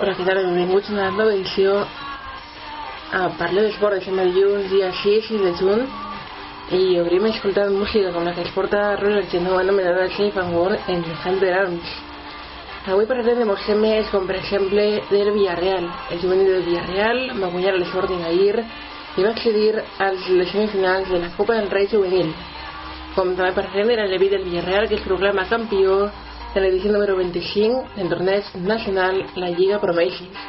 Hola, què tal? Benvinguts a una nova edició a Parler d'Esport de sempre dilluns, dia 6 de juny i obrim escoltant música com la que es porta Roller Genoa anomenada Safe and Warm en Hunter Arms. Avui parlarem de molts temes com per exemple del Villarreal. El juvenil del Villarreal va guanyar l'Sporting ahir i va accedir als les semifinals de la Copa del Rei Juvenil. Com també parlarem de la Levi del Villarreal que es proclama campió en l'edició número 25 del torneig nacional La Lliga Promeixis.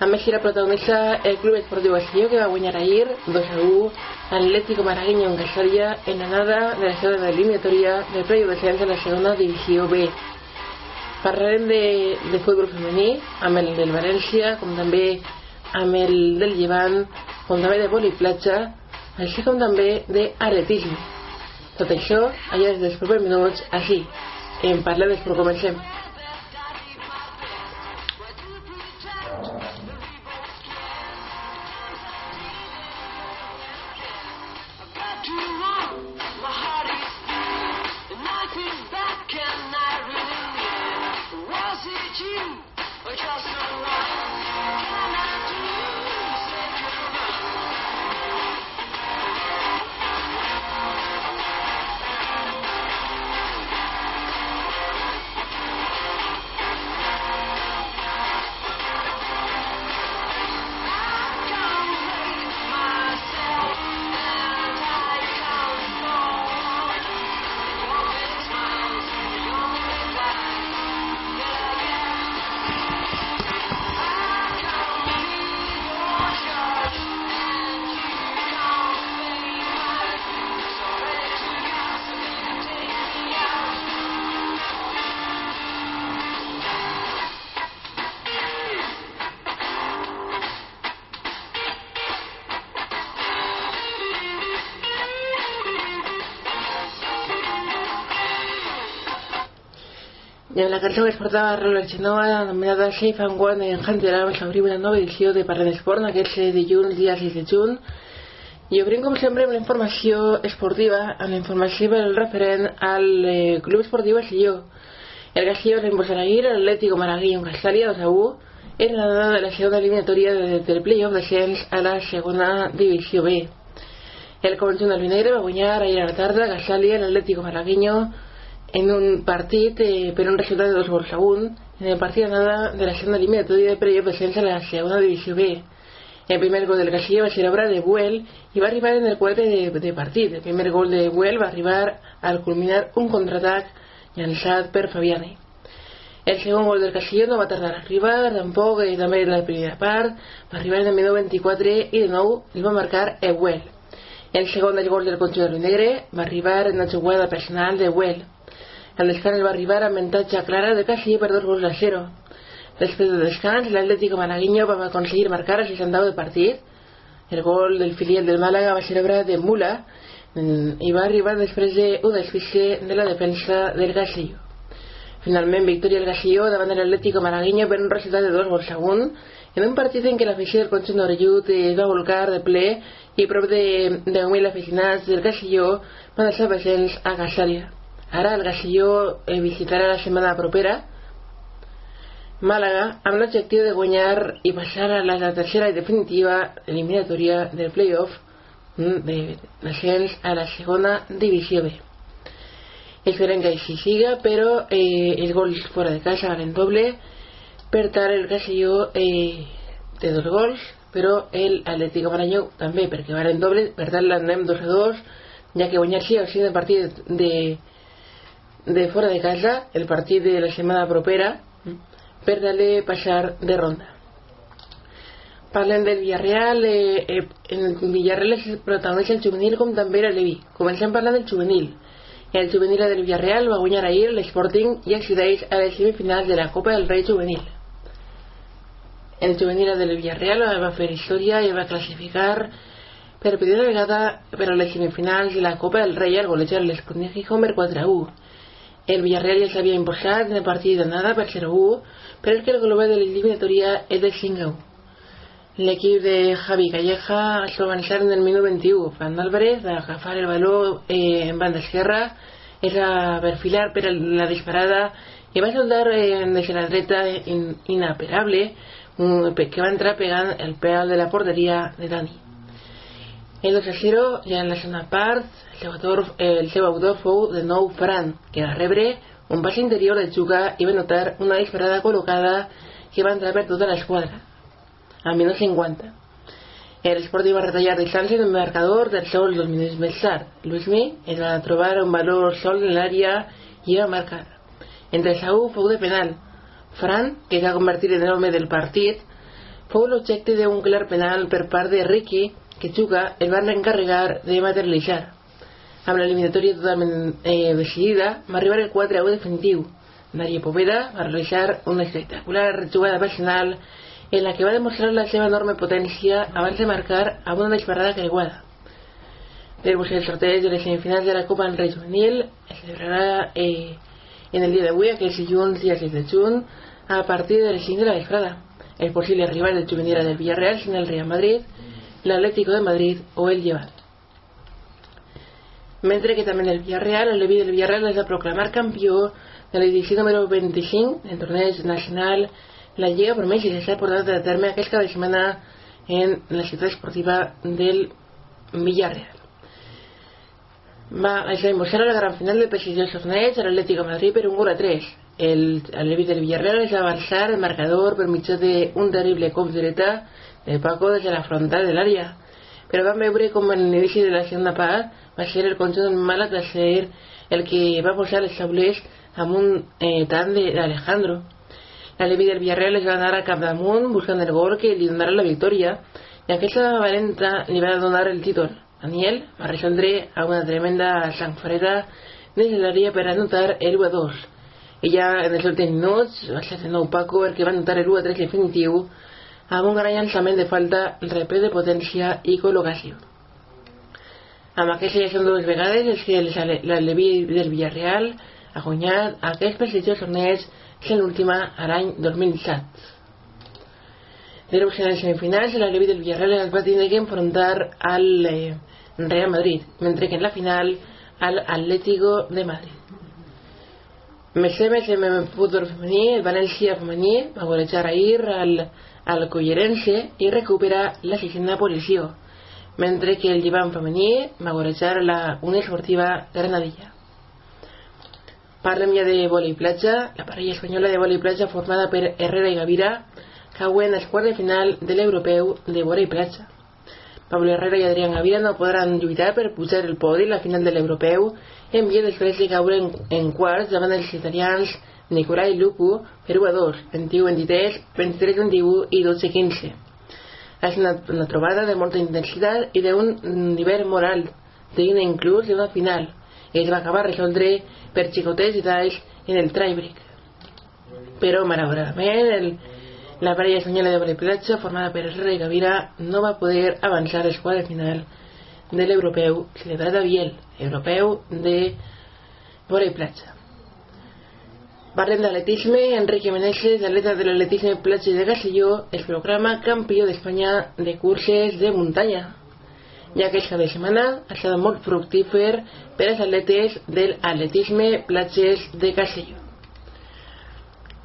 A més, era protagonista el Club Esportiu Basillo que va guanyar ahir 2 a 1 Atlético Malagueño en Casaria en l'anada de la segona eliminatòria del playoff descens de la segona divisió B. Parlarem de, de futbol femení amb el del València, com també amb el del Llevant, com també de voli platja, així com també d'atletisme. Tot això, allà des dels propers minuts, així, en Parlar d'Esport comencem. I en la cançó que es portava Roller Genoa, anomenada Safe and One en Hunter Arms, obrim una nova edició de Parlant d'Esport en aquest dilluns, dia 6 de juny. I obrim, com sempre, amb la informació esportiva, amb la informació del referent al eh, Club Esportiu Basillo. El Basillo reembolsarà ahir l'Atlético Malagueño en Castalia 2 a 1 en la dada de la segona eliminatòria de, del playoff descens a la segona divisió B. El conjunt albinegre va guanyar ahir a la tarda a Castalia l'Atlético Malagueño en un partit eh, per un resultat de dos gols a un en el partit d'anada de la segona eliminatòria de playoff descens a la segona divisió B. El primer gol del Casillo va ser obra de Buell i va arribar en el quadre de, de partit. El primer gol de Buell va arribar al culminar un contraatac llançat per Fabiani. El segon gol del Casillo no va tardar a arribar, tampoc, i també en la primera part, va arribar en el minut 24 i de nou el va marcar Buell. El segon del gol del conjunt del negre va arribar en la jugada personal de Buell. El descans va arribar amb avantatge clara de Casillo per dos gols a 0. Després del descans, l'Atlético Malagueño va aconseguir marcar a 69 de partit. El gol del filial del Màlaga va ser obra de Mula i va arribar després d'un desfixe de la defensa del Casillo. Finalment, victòria del Casillo davant de l'Atlético Malagueño per un resultat de dos gols a un en un partit en què l'afició del conjunt d'Orellut es va volcar de ple i prop de 10.000 aficionats del Casillo van estar presents a Casàlia. Ara el Gasilló eh, visitarà la setmana propera Màlaga amb l'objectiu de guanyar i passar a la tercera i definitiva eliminatòria del playoff de descens a la segona divisió B. Esperem que així siga, però eh, els gols fora de casa valen doble, per el Gasilló eh, té dos gols, però el Atlético Marañó també, perquè valen doble, per tant l'anem 2 a 2, ja que guanyar sí o sí el partit de, de fora de casa, el partit de la setmana propera, per darle passar de ronda. Parlem del Villarreal, eh, eh, en el Villarreal és protagonista el juvenil com també la Levi. Comencem parlant del juvenil. El juvenil del Villarreal va guanyar ahir l'Sporting i accedeix a les semifinals de la Copa del Rei Juvenil. El juvenil del Villarreal va fer història i va classificar per primera vegada per a les semifinals de la Copa del Rei al golejar l'Sporting Gijón per 4 a 1. El Villarreal ja s'havia imposat en el partit d'anada per 0-1, però el que el global de l'eliminatòria és de 5-1. L'equip de Javi Calleja es va avançar en el minut 21. Fan Álvarez va agafar el baló eh, en banda esquerra, és a perfilar per a la disparada i va soldar eh, des de la dreta in, inapelable un, que va entrar pegant el peu de la porteria de Dani. El 2 a 0, ja la segona part, el seu fou de nou Fran, que va rebre un pas interior de Xuga i va notar una disparada col·locada que va entrar per tota l'esquadra, al minut 50. El Sporting va retallar distància en el marcador del sol dos minuts més tard. Luismi es va trobar un valor sol en l'àrea i va marcar. Entre Saúl fou de penal. Fran, que es va convertir en l'home del partit, fou l'objecte d'un clar penal per part de Ricky, que Xuga el van encarregar de materialitzar. Amb l'eliminatòria totalment eh, decidida, va arribar el 4 a 1 definitiu. Daria Poveda va realitzar una espectacular jugada personal en la que va demostrar la seva enorme potència abans de marcar amb una disparada creuada. Després el sorteig de les semifinals de la Copa del Rei Juvenil es celebrarà eh, en el dia d'avui, aquell dilluns dia 6 de juny, a partir de les 5 de la vesprada. El possible rival del juvenil del Villarreal sin el Real Madrid, l'Atlético de Madrid o el Llevant. Mentre que també el Villarreal, el Leví del Villarreal es va proclamar campió de l'edició número 25 del torneig nacional la Lliga Promès i s'ha portat a terme aquest cap de setmana en la ciutat esportiva del Villarreal. Va, es va imposar a la gran final del prestigiós torneig a l'Atlético Madrid per un gol a 3. El, el Levi del Villarreal es va avançar el marcador per mitjà d'un terrible cop de Paco des de la frontal de l'àrea. Però vam veure com en l'inici de la segona part va ser el conjunt mal de ser el que va posar els taulers amb un eh, tant d'Alejandro. La Levi del Villarreal es va anar a capdamunt buscant el gol que li donarà la victòria i aquesta valenta li va donar el títol. Daniel va resoldre a una tremenda sanfareta des de l'àrea per anotar el 1 a 2. I ja en els últims minuts va ser de nou Paco el que va anotar el 1 a 3 definitiu amb un gran llançament de falta, repè de potència i col·locació. Amb aquesta ja són dues vegades és que la Levi del Villarreal ha guanyat aquest prestigiós torneig que l'última a l'any 2007. Després, en les semifinals, la Levi del Villarreal es va tenir que enfrontar al eh, Real Madrid, mentre que en la final al Atlético de Madrid. Més en el futbol femení, el València femení va golejar ahir al, al Collerense i recupera la sisena posició, mentre que el Llevant femení va golejar la Unió Esportiva Granadilla. Parlem ja de vòlei platja. La parella espanyola de vòlei platja formada per Herrera i Gavira cauen als quarts de final de l'europeu de vòlei platja. Pablo Herrera i Adrián Gavira no podran lluitar per pujar el podi a la final de l'europeu en via després de caure en, en quarts davant els italians Nicolai Lupu per 1 a 2, 21-23, 23-21 i 12-15. És una, una trobada de molta intensitat i d'un nivell moral, digna inclús d'una final, i es va acabar resoldre per xicotets i talls en el tiebreak. Però, malauradament, el, la parella espanyola de voleiplatja, formada per Herrera i Gavira, no va poder avançar al quadre final de l'europeu celebrat a Biel, europeu de voleiplatja. Parlem d'atletisme. Enrique Meneses, atleta de l'atletisme platja de Castelló, es proclama campió d'Espanya de curses de muntanya ja que aquesta setmana ha estat molt fructífer per als atletes del atletisme platges de Castelló.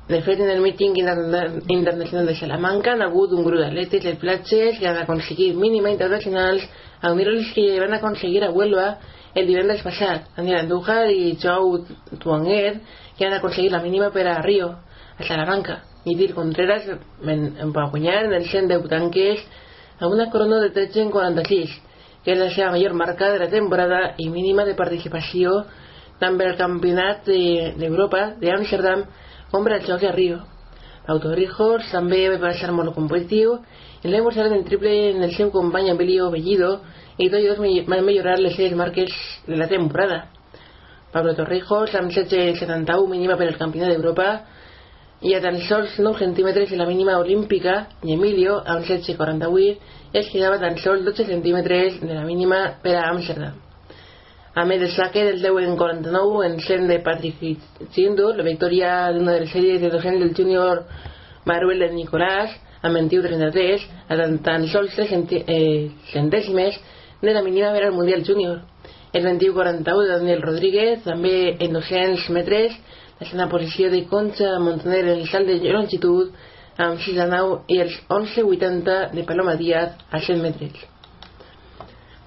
De fet, en el míting internacional de Salamanca han hagut un grup d'atletes de platges que han aconseguit mínima internacionals a unir els que van aconseguir a Huelva el divendres passat, Daniel Andújar i Joe Tuanguer, que han aconseguit la mínima per a Rio, a Salamanca. I Dir Contreras va guanyar en el 110 tanques amb una corona de 13 en 46, que és la seva major marca de la temporada i mínima de participació tant per al campionat d'Europa de, d'Amsterdam com per als Jocs de Rio. Autorijos també va ser molt competitiu i l'hem mostrat en triple en el seu company Emilio Bellido i tots dos van millorar les seves marques de la temporada. Pablo Torrijos amb 7,71 mínima per al campionat d'Europa i a tan sols 9 centímetres de la mínima olímpica. I Emilio amb 7,48 es quedava tan sols 12 centímetres de la mínima per a Amsterdam. A més del saque del 10 en 49 en 100 de Patrick Sindur, la victòria d'una de les sèries de 200 del júnior Maruel de Nicolás, amb 21-33, a tan, tan sols 3 eh, centèsimes de la mínima per al Mundial Júnior. El 21-41 de Daniel Rodríguez, també en 200 metres, la segona posició de Concha Montaner en el salt de longitud amb 6 de 9 i els 11.80 de Paloma Díaz a 100 metres.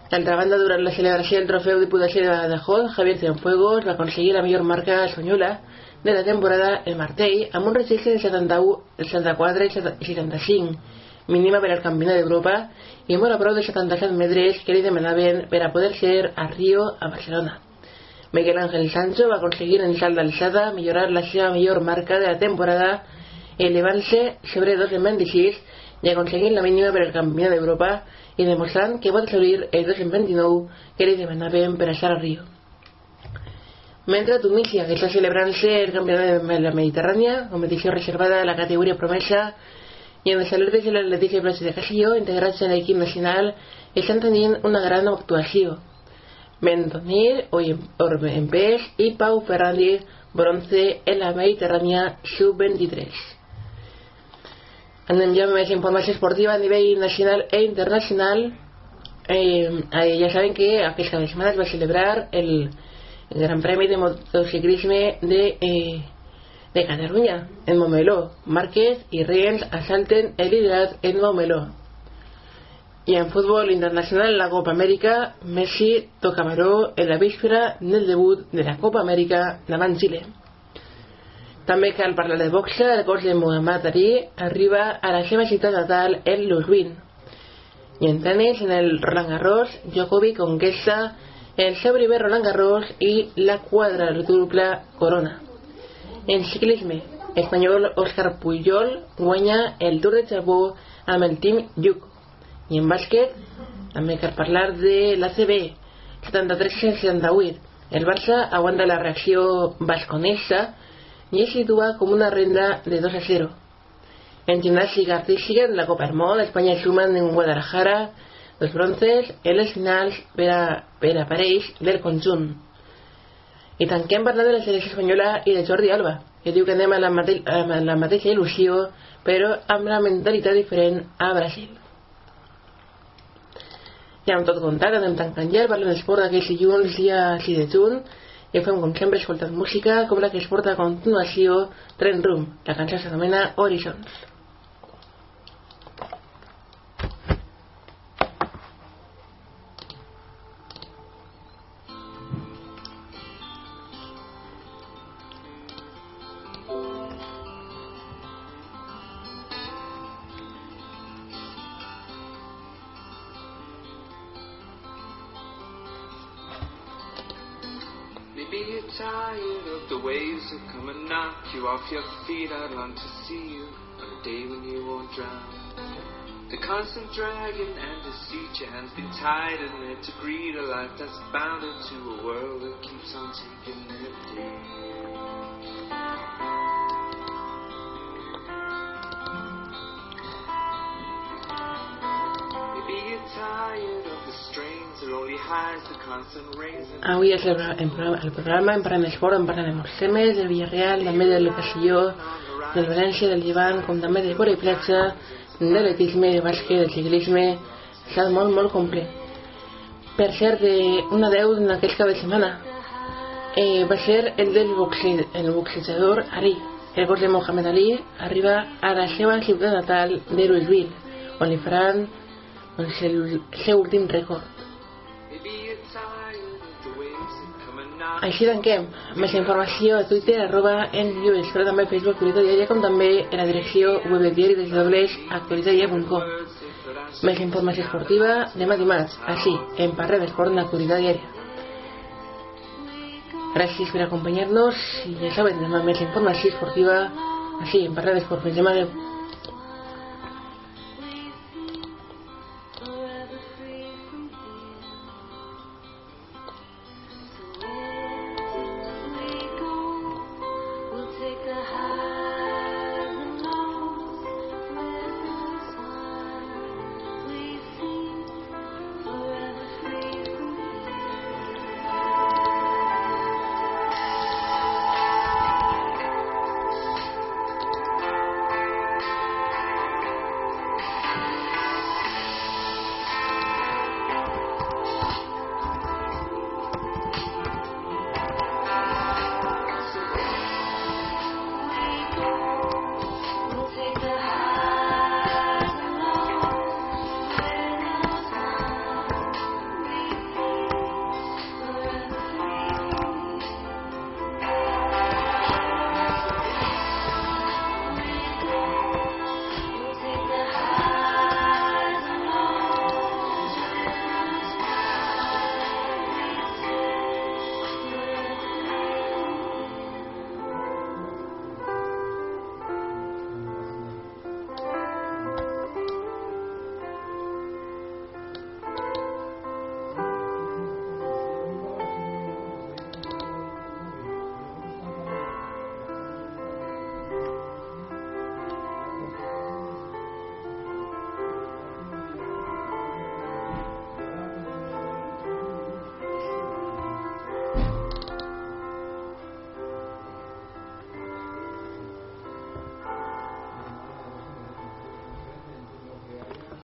D'altra banda, durant la celebració del trofeu Diputació de Badajoz, Javier Cienfuegos va aconseguir la millor marca espanyola de la temporada el Martell amb un registre de 71, 74 i 65, mínima per al Campionat d'Europa i molt a prou de 77 metres que li demanaven per a poder ser a Rio, a Barcelona. Miguel Ángel Sancho va aconseguir en salt d'alçada millorar la seva millor marca de la temporada elevant-se sobre 2,26 i aconseguint la mínima per al Campionat d'Europa i demostrant que pot assolir el 2,29 que li demanaven per estar a Rio. Mentre a Tunísia, que està celebrant-se el Campionat de la Mediterrània, competició reservada a la categoria promesa, i en els alertes de l'Atlètic de Platja de Castelló, integrats en l'equip nacional, estan tenint una gran actuació. Mentonir, Orbe en pes i Pau Ferrandi, bronce en la Mediterrània sub-23. Anem ja més informació esportiva a nivell nacional e internacional. Eh, eh, saben que aquesta setmana es va celebrar el, Gran Premi de Motociclisme de, eh, de en Momeló. Márquez i Riens asalten el liderat en Momeló. I en futbol internacional, la Copa Amèrica, Messi toca Maró en la víspera del debut de la Copa Amèrica davant Xile. També cal parlar de boxa, el cos de Muhammad Ali arriba a la seva ciutat natal, el Luswin. I en tenis, en el Roland Garros, Djokovic conquesta el seu primer Roland Garros i la quadruple corona. En ciclisme, espanyol Òscar Pujol guanya el Tour de Japó amb el team Yuko. I en bàsquet, també cal parlar de l'ACB, 73-68. El Barça aguanta la reacció basconesa y es situa com una renda de 2 a 0. En gimnàstica artística de la Copa Hermón, Espanya sumen en Guadalajara dos bronces en les finals per a, del conjunt. I tanquem parlant de la selecció espanyola i de Jordi Alba, que diu que anem la, mate a la mateixa il·lusió, però amb la mentalitat diferent a Brasil. Ja amb tot comptat, anem tancant ja, parlem d'esport d'aquest dilluns, dia 6 de juny, i fem com sempre música com la que es porta a continuació Tren Room, la cançó s'anomena Horizons. You tired of the waves that come and knock you off your feet, I'd long to see you on a day when you won't drown. The constant dragging and deceit, your hands be tied and there to greet a life that's bounded to a world that keeps on taking their day. Avui és el, el, el programa en parlem d'esport, en parlem dels temes, del Villarreal, també del Castelló, del València, del Llevant, com també de vora i platja, de l'etisme, de bàsquet, del ciclisme, està molt, molt complet. Per cert, una deu aquest cap de setmana eh, va ser el del boxe, el boxejador Ali. El gos de Mohamed Ali arriba a la seva ciutat natal de Louisville, on li faran doncs, el seu últim rècord. Així tanquem. Més informació a Twitter, arroba en Lluís, però també a Facebook, Actualitat Diària, com també en la direcció web del diari des dobles actualitatdiaria.com. Més informació esportiva demà dimarts, així, en Parre d'Esport en Actualitat Diària. Gràcies per acompanyar-nos i ja saben, demà més informació esportiva així, en Parre d'Esport. Fins demà.